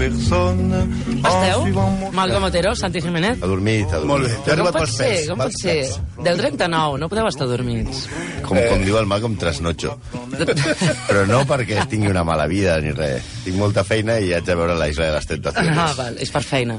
personne. en Esteu? suivant mon Malcom Otero, Santi Jiménez? Ha dormit, ha dormit. Molt bé. T'he Com pot ser? Com pot ser? Del 39, no podeu estar dormits. Com, com diu el Malcolm, trasnotxo. Però no perquè tingui una mala vida ni res. Tinc molta feina i haig de veure la Isla de les Tentaciones. Ah, val, és per feina.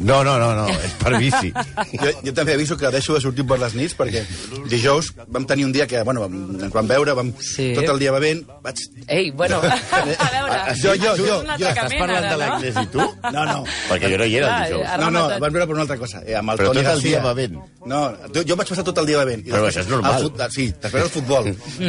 No, no, no, no, és per bici. Jo, jo també aviso que deixo de sortir per les nits perquè dijous vam tenir un dia que, bueno, ens vam veure, vam Sí. tot el dia bevent, vaig... Ei, bueno, a veure... Jo, jo, jo, jo. Estàs parlant ara, de l'Agnès i tu? No, no. Perquè jo no hi era el Clar, dijous. No, no, vam veure per una altra cosa. Eh, amb el Però Toni tot el dia bevent. No, jo, jo vaig passar tot el dia bevent. Però després- això és normal. fut- sí, després el futbol.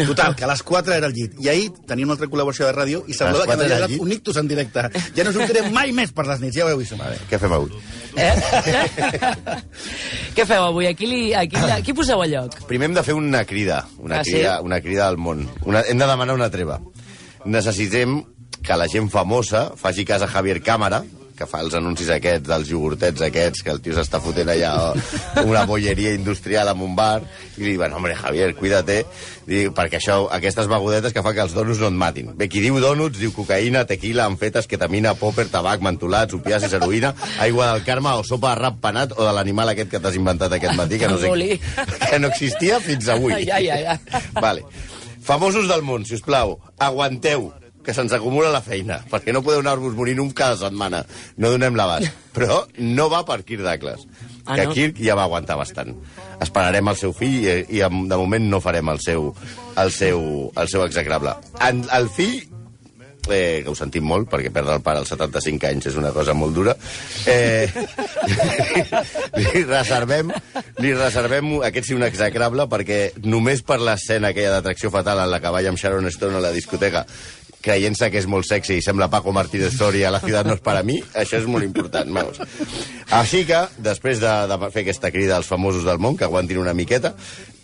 Total, que a les 4 era el llit. I ahir tenia una altra col·laboració de ràdio i semblava que 4 m'havia donat un ictus en directe. Ja no sortiré mai més per les nits, ja ho heu vist. Vale, què fem avui? Eh? Què feu avui? Aquí, li, aquí, aquí poseu a lloc. Primer hem de fer una crida, una, Ah, sí? crida, una crida al món. Una, hem de demanar una treva. Necessitem que la gent famosa faci cas a Javier Cámara, que fa els anuncis aquests dels iogurtets aquests, que el tio s'està fotent allà una bolleria industrial amb un bar, i li diuen, hombre, Javier, cuídate, I, perquè això, aquestes begudetes que fa que els donuts no et matin. Bé, qui diu donuts, diu cocaïna, tequila, amfetes, ketamina, popper, tabac, mentolats, opiacis, heroïna, aigua del Carme o sopa de rap penat o de l'animal aquest que t'has inventat aquest matí, que no sé, que no existia fins avui. Ai, ai, ai. Vale. Famosos del món, si us plau, aguanteu, que se'ns acumula la feina, perquè no podeu anar-vos morint un cada setmana. No donem l'abast. Però no va per Kirk Douglas, Ah, que no? Kirk ja va aguantar bastant. Esperarem el seu fill i, i em- de moment no farem el seu, el seu, el seu execrable. En, el fill eh, que ho sentim molt, perquè perdre el pare als 75 anys és una cosa molt dura, eh, li reservem, li reservem aquest sí un execrable, perquè només per l'escena aquella d'atracció fatal en la que balla amb Sharon Stone a la discoteca, creient-se que és molt sexy i sembla Paco Martínez Soria La ciutat no és per a mi, això és molt important, vamos. Així que, després de, de fer aquesta crida als famosos del món, que aguantin una miqueta,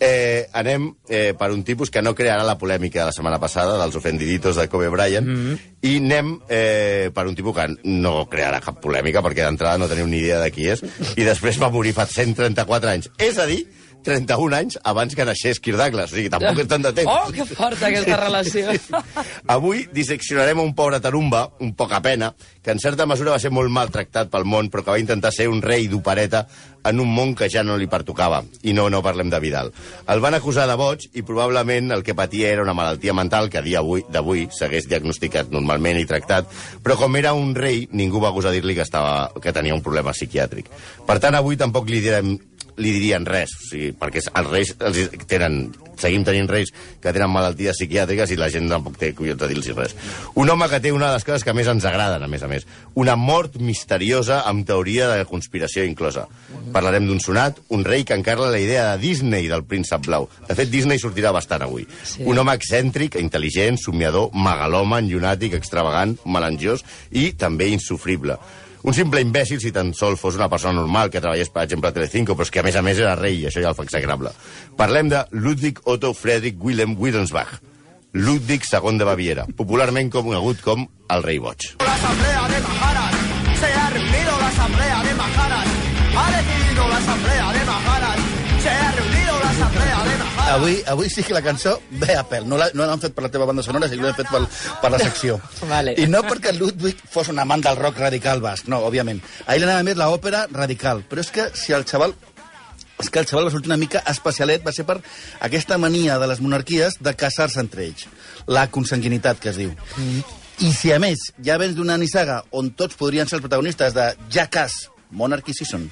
eh, anem eh, per un tipus que no crearà la polèmica de la setmana passada, dels ofendiditos de Kobe Bryant, mm -hmm. i anem eh, per un tipus que no crearà cap polèmica, perquè d'entrada no teniu ni idea de qui és, i després va morir fa 134 anys. És a dir, 31 anys abans que naixés Kirk Douglas, o sigui, tampoc és tant de temps. Oh, que forta aquesta relació. Avui disseccionarem un pobre tarumba, un poca pena, que en certa mesura va ser molt maltractat pel món, però que va intentar ser un rei d'opereta en un món que ja no li pertocava. I no, no parlem de Vidal. El van acusar de boig i probablement el que patia era una malaltia mental que a dia avui- d'avui s'hagués diagnosticat normalment i tractat, però com era un rei, ningú va gosar dir-li que, estava, que tenia un problema psiquiàtric. Per tant, avui tampoc li direm li dirien res, o sigui, perquè els reis els tenen, seguim tenint reis que tenen malalties psiquiàtriques i la gent tampoc té collons de dir-los res. Un home que té una de les coses que més ens agraden, a més a més. Una mort misteriosa amb teoria de conspiració inclosa. Parlarem d'un sonat, un rei que encarla la idea de Disney del príncep blau. De fet, Disney sortirà bastant avui. Sí. Un home excèntric, intel·ligent, somiador, megalòman, llunàtic, extravagant, melangiós i també insufrible. Un simple imbècil si tan sol fos una persona normal que treballés, per exemple, a Telecinco, però és que a més a més era rei, i això ja el fa execrable. Parlem de Ludwig Otto Friedrich Wilhelm Wilhelmsbach, Ludwig II de Baviera, popularment conegut com el rei boig. La asamblea de Maharas, se ha reunido la asamblea de Maharas, ha decidido la asamblea de Maharas, se ha reunido la asamblea de Maharas. Avui, avui sí que la cançó ve a pèl. No l'ha- no l'han fet per la teva banda sonora, sinó que l'han fet per, per la secció. Vale. I no perquè Ludwig fos un amant del rock radical basc, no, òbviament. A ell anava més l'òpera radical. Però és que si el xaval és que el xaval va sortir una mica especialet, va ser per aquesta mania de les monarquies de casar-se entre ells. La consanguinitat, que es diu. Mm. I si, a més, ja vens d'una nissaga on tots podrien ser els protagonistes de Jackass, Monarchy Season,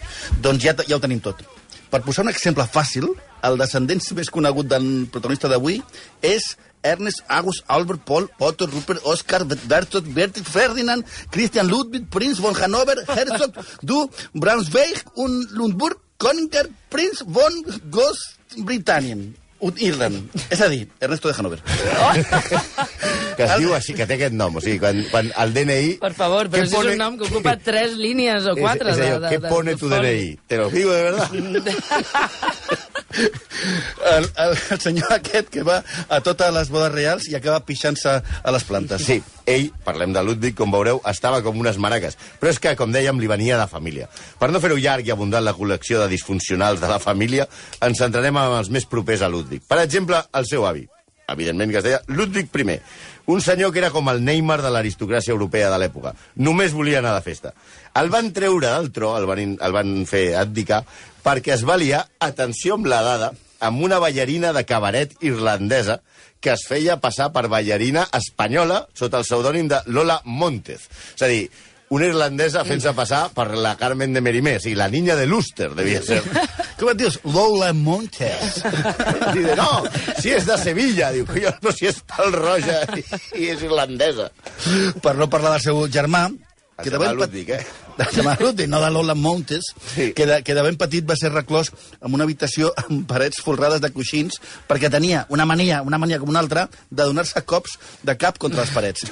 doncs ja, ja ho tenim tot. Per posar un exemple fàcil, el descendent més conegut del protagonista d'avui és Ernest August Albert Paul Otto Rupert Oscar Bertolt Bertit Ferdinand Christian Ludwig Prinz von Hannover Herzog du Braunschweig und Lundburg Königer Prinz von Großbritannien Irland. És a dir, Ernesto de Hannover. Que es diu així, que té aquest nom. O sigui, quan, quan el DNI... Per favor, però si és un nom que ocupa tres línies o quatre. És, és allò, de, de, què pone tu. DNI? Te lo digo de verdad. El, el, el senyor aquest que va a totes les bodes reals i acaba pixant-se a les plantes. Sí, ell, parlem de Ludwig, com veureu, estava com unes maraques. Però és que, com dèiem, li venia de família. Per no fer-ho llarg i abundant la col·lecció de disfuncionals de la família, ens centrarem en els més propers a Ludwig. Per exemple, el seu avi. Evidentment que es deia Ludwig I. Un senyor que era com el Neymar de l'aristocràcia europea de l'època. Només volia anar de festa. El van treure del tro, el van, el van fer abdicar, perquè es va liar, atenció amb la dada, amb una ballarina de cabaret irlandesa que es feia passar per ballarina espanyola sota el pseudònim de Lola Montez. És a dir, una irlandesa fent-se passar per la Carmen de Merimé, o sigui, la niña de Luster, devia ser. Com et dius? Lola Montes. Diu, no, si és de Sevilla. Diu, collons, però si és pel roja i, i és irlandesa. per no parlar del seu germà, que ben Ludwig, eh? Germà Ludwig, no de Lola Montes, Sí. que, de, que de ben petit va ser reclòs en una habitació amb parets folrades de coixins perquè tenia una mania, una mania com una altra, de donar-se cops de cap contra les parets.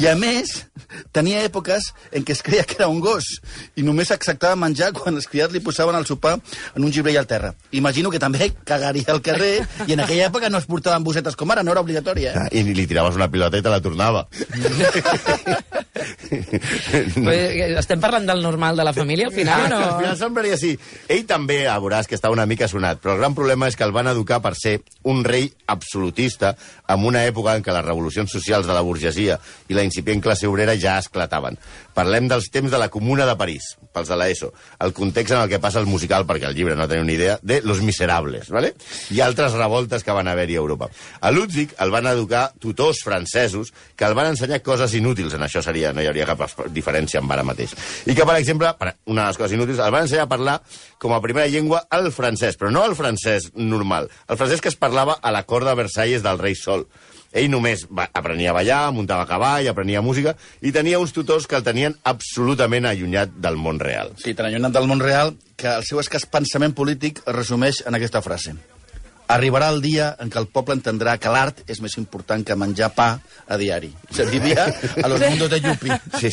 I a més, tenia èpoques en què es creia que era un gos i només acceptava menjar quan els criats li posaven el sopar en un gibrell al terra. Imagino que també cagaria al carrer i en aquella època no es portaven bocetes com ara, no era obligatòria. Eh? Ah, I li tiraves una pilota i te la tornava. Eh, Estem parlant del normal de la família, al final, Ah, o al no? final semblaria així. Ell també, ah, veuràs que està una mica sonat, però el gran problema és que el van educar per ser un rei absolutista en una època en què les revolucions socials de la burgesia i la incipient classe obrera ja esclataven. Parlem dels temps de la Comuna de París, pels de l'ESO, el context en el que passa el musical, perquè el llibre no teniu ni idea, de Los Miserables, ¿vale? i altres revoltes que van haver-hi a Europa. A Ludwig el van educar tutors francesos que el van ensenyar coses inútils, en això seria, no hi hauria cap diferència amb ara mateix. I que, per exemple, una de les coses inútils, el van ensenyar a parlar com a primera llengua el francès, però no el francès normal, el francès que es parlava a la cort de Versalles del rei Sol. Ell només va, aprenia a ballar, muntava a cavall, aprenia música, i tenia uns tutors que el tenien absolutament allunyat del món real. Sí, tan allunyat del món real que el seu escàs pensament polític es resumeix en aquesta frase. Arribarà el dia en què el poble entendrà que l'art és més important que menjar pa a diari. Se diria a los mundos de Yupi. Sí.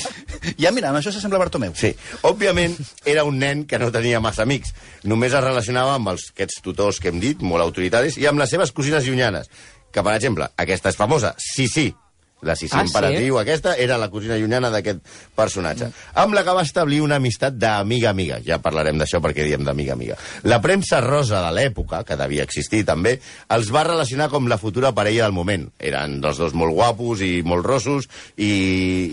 Ja, mira, amb això s'assembla a Bartomeu. Sí. Òbviament, era un nen que no tenia massa amics. Només es relacionava amb els, aquests tutors que hem dit, molt autoritaris, i amb les seves cosines llunyanes. Que, per exemple, aquesta és famosa, sí, sí. La Sissi Ah, ah, sí? Aquesta, era la cosina llunyana d'aquest personatge. Amb la que va establir una amistat d'amiga-amiga. Ja parlarem d'això perquè diem d'amiga-amiga. La premsa rosa de l'època, que devia existir també, els va relacionar com la futura parella del moment. Eren els dos molt guapos i molt rossos i,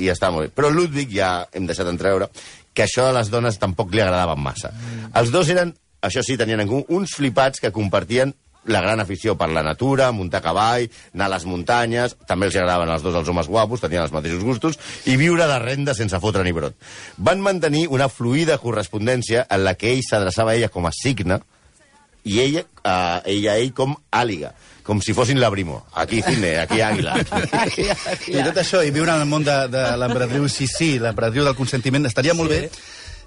i està molt bé. Però Ludwig, ja hem deixat entreure, que això a les dones tampoc li agradaven massa. Els dos eren, això sí, tenien en comú, uns flipats que compartien la gran afició per la natura, muntar a cavall, anar a les muntanyes, també els agradaven als dos els homes guapos, tenien els mateixos gustos, i viure de renda sense fotre ni brot. Van mantenir una fluida correspondència en la que ell s'adreçava a ella com a signe i ella, a, ella a ell com àliga, com si fossin la Brimo. Aquí cine, aquí àguila. I tot això, i viure en el món de, de l'emperadriu Sissi, l'emperadriu del consentiment, estaria molt bé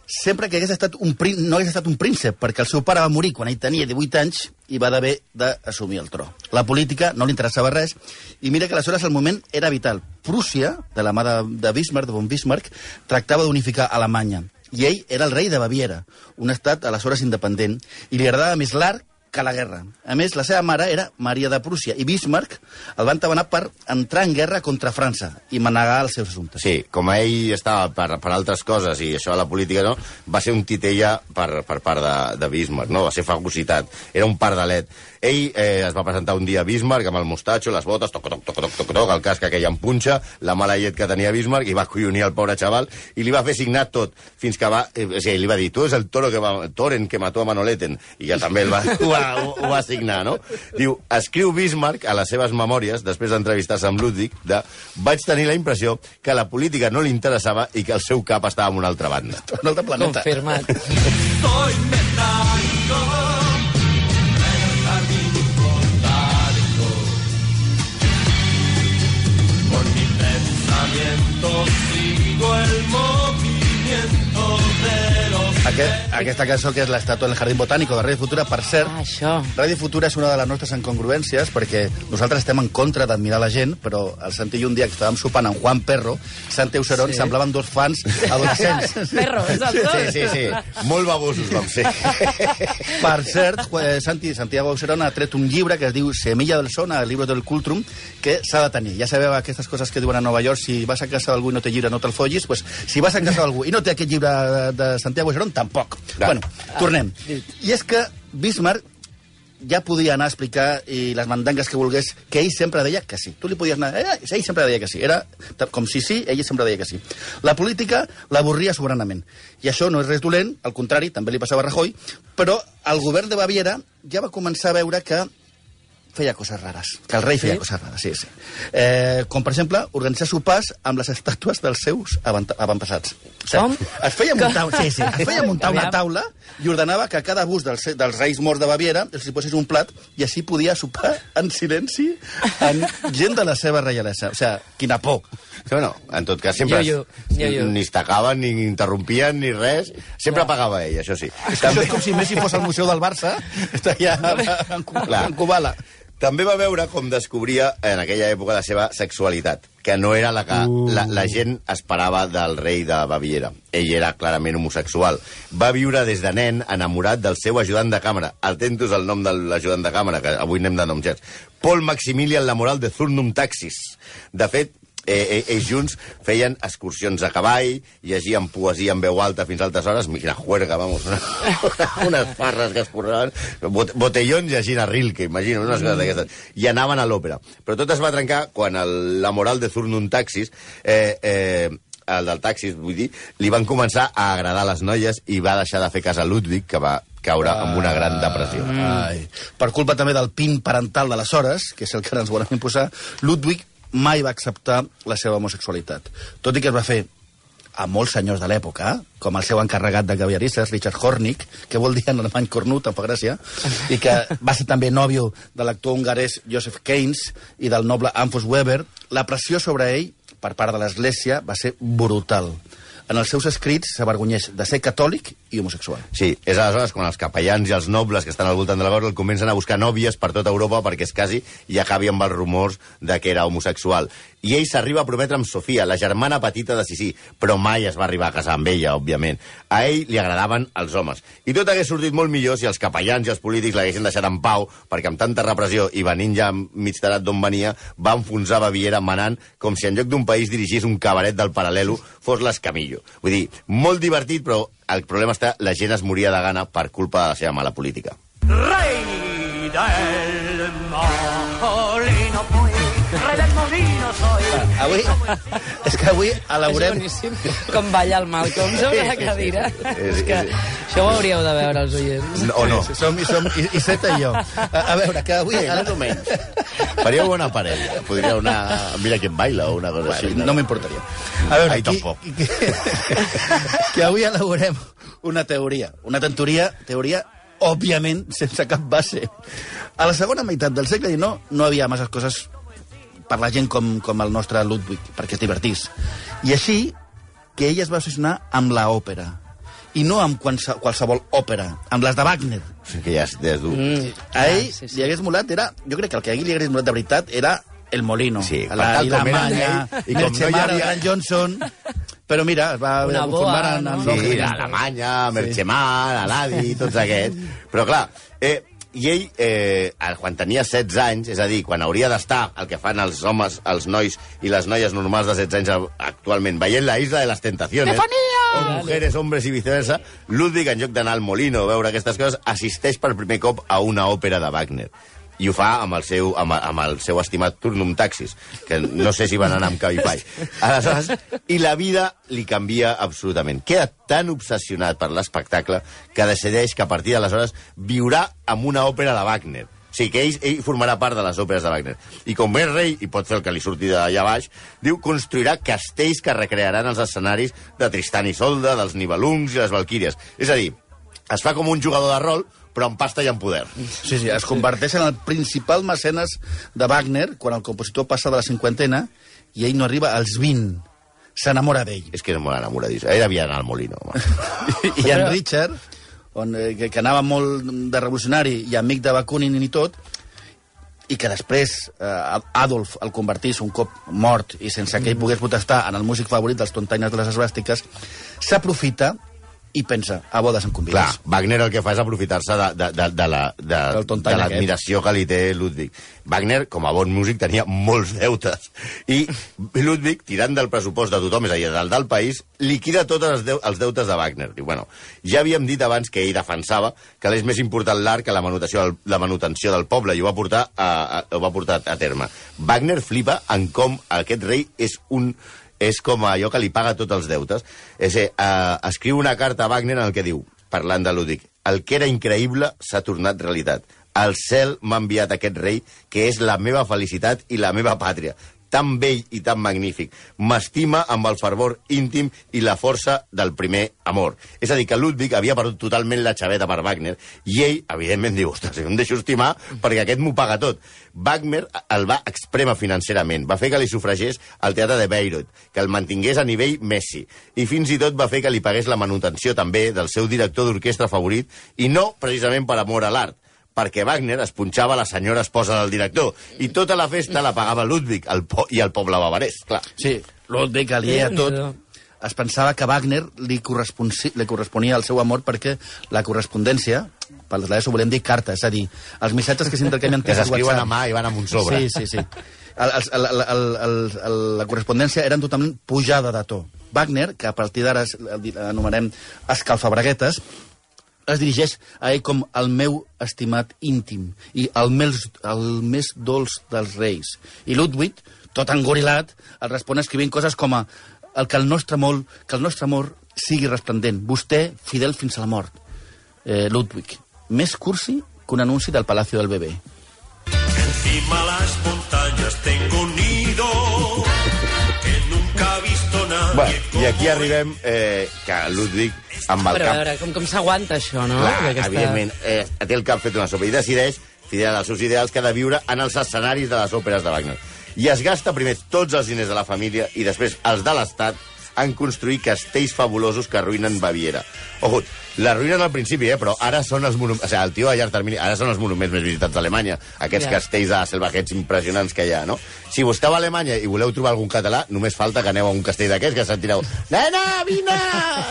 sempre que hagués estat un prín, no hagués estat un príncep, perquè el seu pare va morir quan ell tenia 18 anys i va d'haver d'assumir el tro. La política no li interessava res, i mira que aleshores el moment era vital. Prússia, de la mà de, de Bismarck, de von Bismarck, tractava d'unificar Alemanya. I ell era el rei de Baviera, un estat aleshores independent, i li agradava més l'art que la guerra. A més, la seva mare era Maria de Prússia, i Bismarck el va entabanar per entrar en guerra contra França i manegar els seus assumptes. Sí, com ell estava per, per altres coses i això a la política no, va ser un titella per, per part de, de Bismarck, no? va ser fagocitat, era un pardalet. Ell eh, es va presentar un dia a Bismarck amb el mostatxo, les botes, toc, toc, toc, toc, toc, toc, el casc aquell amb punxa, la mala llet que tenia Bismarck, i va collonir el pobre xaval, i li va fer signar tot, fins que va... Eh, o sigui, li va dir, tu és el toro que va, Toren que mató a Manoleten, i ja també el va, ho, va, ho, ho va signar, no? Diu, escriu Bismarck a les seves memòries, després d'entrevistar-se amb Ludwig, de vaig tenir la impressió que la política no li interessava i que el seu cap estava en una altra banda. Un altre planeta. Confirmat. Soy metálico, Aquest, aquesta cançó que és l'estàtua del Jardín Botànico de Ràdio Futura, per cert, Ah, això. Ràdio Futura és una de les nostres incongruències perquè nosaltres estem en contra d'admirar la gent, però el Santi i un dia que estàvem sopant amb Juan Perro, Santi Euseron, Sí. semblaven dos fans adolescents. Perro, és el dos. Sí, sí, sí. Molt babosos vam ser. Per cert, Santi, Santiago Auserón ha tret un llibre que es diu Semilla del Son, el llibre del Cultrum, que s'ha de tenir. Ja sabeu aquestes coses que diuen a Nova York, si vas a casa d'algú i no té llibre, no te'l follis, pues, si vas a casa d'algú i no té aquest llibre de, de Santiago Auserón, tampoc. Clar. Bueno, tornem. I és que Bismarck ja podia anar a explicar i les mandangues que volgués, que ell sempre deia que sí. Tu li podies anar... Eh, ell sempre deia que sí. Era com si sí, ell sempre deia que sí. La política l'avorria soberanament. I això no és res dolent, al contrari, també li passava a Rajoy, però el govern de Baviera ja va començar a veure que feia coses rares, que el rei feia Sí? coses rares, sí, sí. Eh, com, per exemple, organitzar sopars amb les estàtues dels seus avant avantpassats. O Com? Es feia muntar, sí, sí, es feia muntar una taula i ordenava que a cada bus dels, dels reis morts de Baviera els hi posés un plat i així podia sopar en silenci amb gent de la seva reialesa. O sigui, quina por. Sí, bueno, en tot cas, sempre Jo, jo, jo, jo. ni es tacaven, ni interrompien, ni res. Sempre pagava ell, això sí. És això és com si Messi fos al Museu del Barça, està allà en, Clar. en Kubala. També va veure com descobria en aquella època la seva sexualitat, que no era la que Uh. la, la gent esperava del rei de Baviera. Ell era clarament homosexual. Va viure des de nen enamorat del seu ajudant de càmera. Atentos al nom de l'ajudant de càmera, que avui anem de noms gerts. Paul Maximilian Lamoral de Zurnum Taxis. De fet, eh, eh, ells junts feien excursions a cavall, llegien poesia en veu alta fins a altes hores, mira, juerga, vamos, una, unes farres que es corraven, bot, botellons llegint a Rilke, imagina, unes coses d'aquestes, i anaven a l'òpera. Però tot es va trencar quan el, la moral de Zurnum Taxis, eh, eh, el del taxis, vull dir, li van començar a agradar les noies i va deixar de fer cas a Ludwig, que va caure amb una gran depressió. Ai. Per culpa també del pin parental d'aleshores, que és el que ara ens volen imposar, Ludwig mai va acceptar la seva homosexualitat. Tot i que es va fer a molts senyors de l'època, com el seu encarregat de caviaristes, Richard Hornig, que vol dir en alemany cornut, fa gràcia, i que va ser també nòvio de l'actor hongarès Joseph Keynes i del noble Anfos Weber, la pressió sobre ell per part de l'Església va ser brutal. En els seus escrits s'avergonyeix de ser catòlic i homosexual. Sí, és aleshores quan els capellans i els nobles que estan al voltant de la gorra el comencen a buscar nòvies per tota Europa perquè es casi i acabi amb els rumors de que era homosexual. I ell s'arriba a prometre amb Sofia, la germana petita de Sissi, però mai es va arribar a casar amb ella, òbviament. A ell li agradaven els homes. I tot hagués sortit molt millor si els capellans i els polítics l'haguessin deixat en pau, perquè amb tanta repressió i venint ja mig tarat d'on venia, va enfonsar Baviera manant com si en lloc d'un país dirigís un cabaret del paral·lelo fos l'Escamillo. Vull dir, molt divertit, però el problema està la gent es moria de gana per culpa de la seva mala política. Rey del Avui, és que avui És elaborem... boníssim com balla el Malcolm sobre la cadira. sí, És que sí. això ho hauríeu de veure, els oients. O no. Sí, som, i, som, i, i jo. A, a veure, que avui... Sí, més o menys. Faríeu bona parella. Podríeu anar a Mira qui baila o una cosa així. No m'importaria. A veure, Ai, tampoc. Que, que avui elaborem una teoria. Una teoria, teoria òbviament, sense cap base. A la segona meitat del segle XIX no havia masses coses per la gent com, com el nostre Ludwig, perquè es divertís. I així que ell es va obsessionar amb la òpera. I no amb qualse- qualsevol òpera, amb les de Wagner. O sigui que ja és, ja és dur. Mm, A ell sí, sí. li hagués molat, era, jo crec que el que a ell li hagués molat de veritat era El Molino. Sí, la, tal i la Manya, ell, i com no hi havia- el Gran Johnson... Però mira, es va haver Una de boa, conformar en, no? Sí. Sí, l'Alemanya, Merchemar, l'Aladi, tots aquests. Però clar, eh, i ell, eh, quan tenia 16 anys, és a dir, quan hauria d'estar el que fan els homes, els nois i les noies normals de 16 anys actualment, veient la isla de les tentacions, o mujeres, hombres i viceversa, Ludwig, en lloc d'anar al Molino a veure aquestes coses, assisteix per primer cop a una òpera de Wagner i ho fa amb el seu, amb, amb el seu estimat Turnum Taxis, que no sé si van anar amb Cabify. Aleshores, i la vida li canvia absolutament. Queda tan obsessionat per l'espectacle que decideix que a partir d'aleshores viurà amb una òpera de Wagner. O sigui, que ell, ell formarà part de les òperes de Wagner. I com és rei, i pot fer el que li surti d'allà baix, diu construirà castells que recrearan els escenaris de Tristan i Solda, dels Nibelungs i les Valquíries. És a dir, es fa com un jugador de rol, però amb pasta i amb poder. Sí, sí, es converteix en el principal mecenes de Wagner quan el compositor passa de la cinquantena i ell no arriba als 20. s'enamora d'ell. És que és molt enamoradís. Ell havia d'anar al Molino, home. I en Richard, on, eh, que, que anava molt de revolucionari i amic de Bakunin i tot, i que després eh, Adolf el convertís un cop mort i sense que ell pogués protestar en el músic favorit dels tontaines de les esbàstiques, s'aprofita i pensa, a bodes en Clar, convides. Wagner el que fa és aprofitar-se de, de, de, de la- de, de que li té Ludwig. Wagner, com a bon músic, tenia molts deutes. I Ludwig, tirant del pressupost de tothom, és a dir, del, del país, liquida tots els, deu, els deutes de Wagner. Diu, bueno, ja havíem dit abans que ell defensava que és més important l'art que la manutenció, la manutenció del poble, i ho va portar a, a, ho va portar a terme. Wagner flipa en com aquest rei és un és com allò que li paga tots els deutes. És a dir, eh, escriu una carta a Wagner en el que diu, parlant de Ludwig, el que era increïble s'ha tornat realitat. El cel m'ha enviat aquest rei, que és la meva felicitat i la meva pàtria tan vell i tan magnífic. M'estima amb el fervor íntim i la força del primer amor. És a dir, que Ludwig havia perdut totalment la xaveta per Wagner i ell, evidentment, diu, ostres, em deixo estimar perquè aquest m'ho paga tot. Wagner el va exprema financerament, va fer que li sufragés al teatre de Bayreuth, que el mantingués a nivell Messi, i fins i tot va fer que li pagués la manutenció també del seu director d'orquestra favorit, i no precisament per amor a l'art, perquè Wagner es punxava la senyora esposa del director i tota la festa la pagava Ludwig el po i el poble bavarès, clar. Sí, Ludwig, alié a tot, es pensava que Wagner li, li corresponia el seu amor perquè la correspondència, per l'ESO volem dir carta, és a dir, els missatges que s'intercanvien s'escriuen WhatsApp. a mà i van amb un sobre. Sí, sí, sí. El, el, el, el, el, el, la correspondència eren totalment pujada de to. Wagner, que a partir d'ara anomenem escalfabreguetes, es dirigeix a ell com el meu estimat íntim i el més, el més dolç dels reis. I Ludwig, tot engorilat, el respon escrivint coses com a el que el nostre amor, que el nostre amor sigui resplendent. Vostè, fidel fins a la mort. Eh, Ludwig, més cursi que un anunci del Palacio del Bebé. Encima las montañas tengo un nido que nunca ha visto nadie. Bueno, I aquí arribem eh, que Ludwig, amb el Però a veure, com, com s'aguanta això, no? Clar, D'aquesta- evidentment, eh, té el cap fet una sopa i decideix, fidel als seus ideals, que ha de viure en els escenaris de les òperes de Wagner. I es gasta primer tots els diners de la família i després els de l'Estat en construir castells fabulosos que arruïnen Baviera. Ojo, l'arruïnen al principi, eh, però ara són els monuments... O sigui, el tio a llarg termini, ara són els monuments més visitats d'Alemanya, aquests Ja. castells de salvajets impressionants que hi ha, no? Si busqueu a Alemanya i voleu trobar algun català, només falta que aneu a un castell d'aquests que sentireu Nena, vine!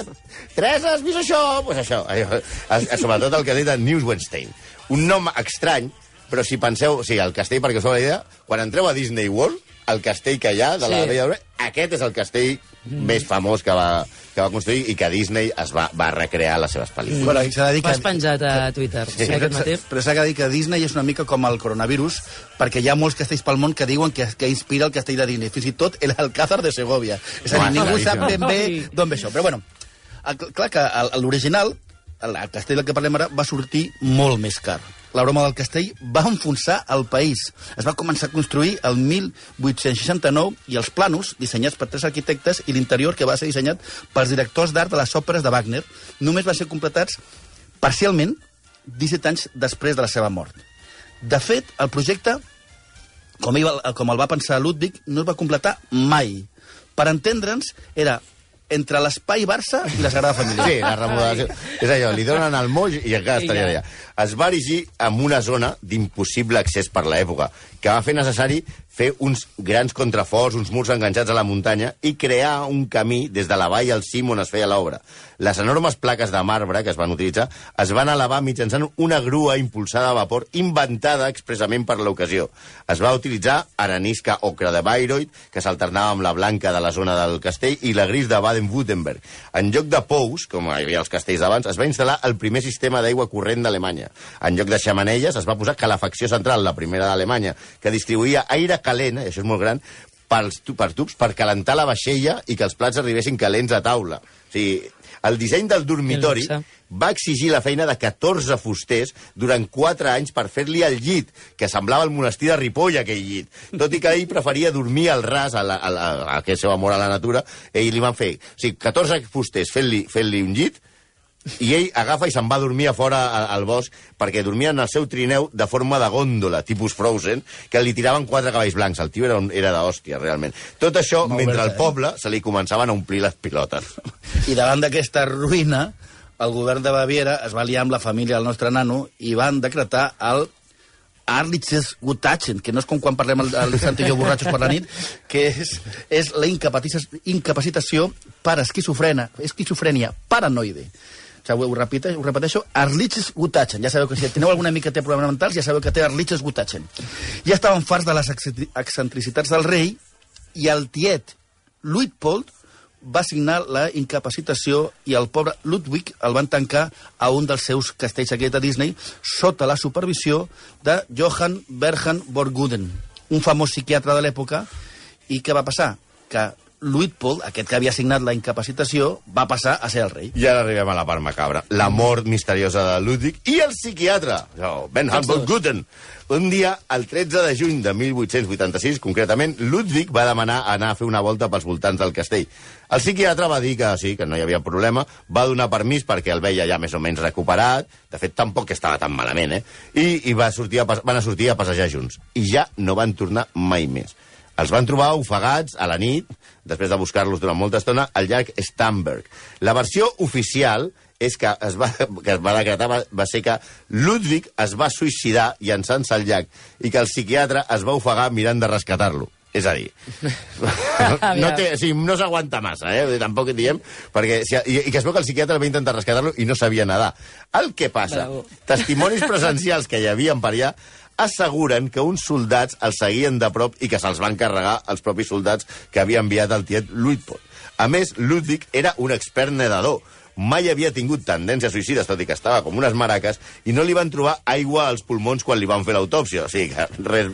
Teresa, has vist això? Doncs pues això, allò, es- sobretot el que ha dit en Newswenstein. Un nom estrany, però si penseu... O sigui, el castell, perquè us la idea, quan entreu a Disney World, el castell que hi ha de la Sí. Dorada, aquest és el castell més famós que va, que va construir i que Disney es va, va recrear les seves pel·lícules. Bueno, i s'ha de dir Ho has penjat a Twitter, sí, aquest matí. Però s'ha de dir que Disney és una mica com el coronavirus, perquè hi ha molts castells pel món que diuen que, que inspira el castell de Disney, fins i tot el Alcázar de Segovia. És a dir, ningú sap ben bé d'on ve això. Però bueno, clar que l'original, el, el castell del que parlem ara, va sortir molt més car. La broma del castell va enfonsar el país. Es va començar a construir el 1869 i els planos, dissenyats per tres arquitectes, i l'interior, que va ser dissenyat pels directors d'art de les òperes de Wagner, només van ser completats parcialment 17 anys després de la seva mort. De fet, el projecte, com, ell, com el va pensar Ludwig, no es va completar mai. Per entendre'ns, era entre l'espai Barça i la Sagrada Família. Sí, la remodelació. És allò, li donen el moll i encara estaria allà. Es va erigir en una zona d'impossible accés per l'època, que va fer necessari fer uns grans contraforts, uns murs enganxats a la muntanya i crear un camí des de la vall al cim on es feia l'obra. Les enormes plaques de marbre que es van utilitzar es van elevar mitjançant una grua impulsada a vapor inventada expressament per l'ocasió. Es va utilitzar arenisca ocre de Bayreuth, que s'alternava amb la blanca de la zona del castell, i la gris de Baden-Württemberg. En lloc de pous, com hi havia els castells d'abans, es va instal·lar el primer sistema d'aigua corrent d'Alemanya. En lloc de xamanelles, es va posar calefacció central, la primera d'Alemanya, que distribuïa aire calent, i això és molt gran, pels, per tubs per calentar la vaixella i que els plats arribessin calents a taula. O sigui, el disseny del dormitori va exigir la feina de 14 fusters durant 4 anys per fer-li el llit, que semblava el monestir de Ripoll, aquell llit. Tot i que ell preferia dormir al ras, a, la, a, la, a aquest seu amor a la natura, ell li van fer... O sigui, 14 fusters fent-li fent un llit, I ell agafa i se'n va a dormir a fora a- al bosc perquè dormia en el seu trineu de forma de gòndola, tipus Frozen, que li tiraven quatre cavalls blancs. El tio era, un, era d'hòstia, realment. Tot això Molt mentre al poble se li començaven a omplir les pilotes. I davant d'aquesta ruïna, el govern de Baviera es va liar amb la família del nostre nano i van decretar el Arlitzes Gutachen, que no és com quan parlem al, al Santi i jo borratxos per la nit, que és, és la incapacitació, incapacitació per esquizofrena, esquizofrènia paranoide. Sigui, ho, repite, ho repeteixo, Arlitzes Gutachen. Ja sabeu que si teniu alguna mica té problemes mentals, ja sabeu que té Arlitzes Gutachen. Ja estaven farts de les excentri- excentricitats del rei i el tiet Luitpold va signar la incapacitació i el pobre Ludwig el van tancar a un dels seus castells aquests de Disney sota la supervisió de Johann Berhan Borguden, un famós psiquiatre de l'època. I què va passar? Que Luitpold, aquest que havia signat la incapacitació, va passar a ser el rei. I ara arribem a la part macabra. La mort misteriosa de Ludwig i el psiquiatre, Ben Humboldt Guten. Un dia, el 13 de juny de 1886, concretament, Ludwig va demanar anar a fer una volta pels voltants del castell. El psiquiatre va dir que sí, que no hi havia problema, va donar permís perquè el veia ja més o menys recuperat, de fet tampoc estava tan malament, eh? I, i va sortir a, van a sortir a passejar junts. I ja no van tornar mai més. Els van trobar ofegats a la nit, després de buscar-los durant molta estona, al llac Stamberg. La versió oficial és que es va, que es va decretar va, va ser que Ludwig es va suïcidar llançant-se al llac i que el psiquiatre es va ofegar mirant de rescatar-lo. És a dir, no, té, o sigui, no s'aguanta massa, eh? tampoc diem, perquè, si, i, i que es veu que el psiquiatre va intentar rescatar-lo i no sabia nedar. El que passa, Bravo. testimonis presencials que hi havien per allà asseguren que uns soldats els seguien de prop i que se'ls van carregar els propis soldats que havia enviat el tiet Luitpold. A més, Ludwig era un expert nedador. Mai havia tingut tendències suïcides, tot i que estava com unes maraques, i no li van trobar aigua als pulmons quan li van fer l'autòpsia. O sigui que res...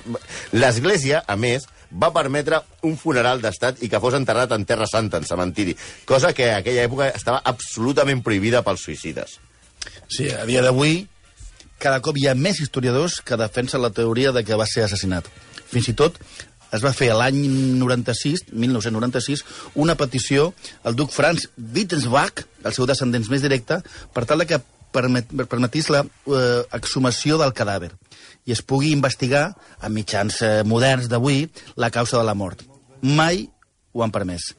L'Església, a més, va permetre un funeral d'estat i que fos enterrat en Terra Santa, en cementiri, cosa que a aquella època estava absolutament prohibida pels suïcides. Sí, a dia d'avui, cada cop hi ha més historiadors que defensen la teoria de que va ser assassinat. Fins i tot es va fer l'any 96, 1996, una petició al duc Franz Wittelsbach, el seu descendent més directe, per tal que permet, permetís la eh, exhumació del cadàver i es pugui investigar, amb mitjans eh, moderns d'avui, la causa de la mort. Mai ho han permès.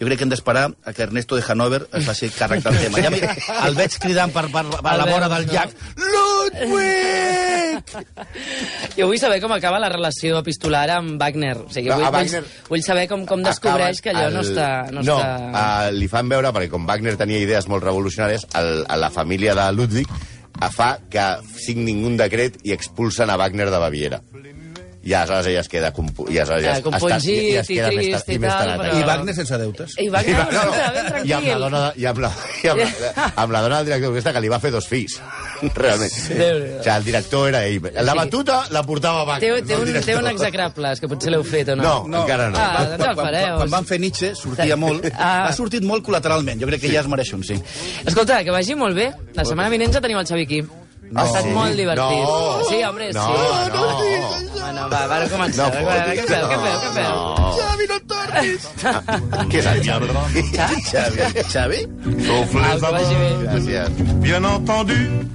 Jo crec que hem d'esperar a que Ernesto de Hanover es faci càrrec del tema. Ja el veig cridant per, per, per la vora del llac. Ludwig! Jo vull saber com acaba la relació epistolar amb Wagner. O sigui, No, vull, Wagner- vull, vull saber com, com descobreix que allò no el- està... No, no està... uh, li fan veure, perquè com Wagner tenia idees molt revolucionàries, el, a la família de Ludwig a fa que signin un decret i expulsen a Wagner de Baviera. I aleshores ella es queda... Compu i aleshores ja està- ja es i queda més trist ta- i més tal, però- I Wagner sense deutes. I Wagner, I, va- no, no, ben no, tranquil. i amb la dona, i amb la, i amb la, amb la dona del director aquesta que li va fer dos fills, realment. Déu-n'hi-do. O sigui, el director era ell. La batuta la portava Té, Wagner. té, no el un, té director. un execrables, que potser l'heu fet o no? No, encara no. Ah, Quan- doncs el quan, fareu. quan, quan van fer Nietzsche sortia molt. Ah. Ha sortit molt col·lateralment. Jo crec que ja es mereix un, sí. Escolta, que vagi molt bé. La setmana vinent ja tenim el Xavi aquí. Ha estat sí. molt divertit. No. Sí, home, No, sí. no. Bueno, va, va, començar. No Va, què feu, què feu, què feu? No. Xavi, no tornis! Què és el Xavi? Xavi, Xavi? Sauf les Au, que vagi bé. aveugles, Gràcies. bien entendu.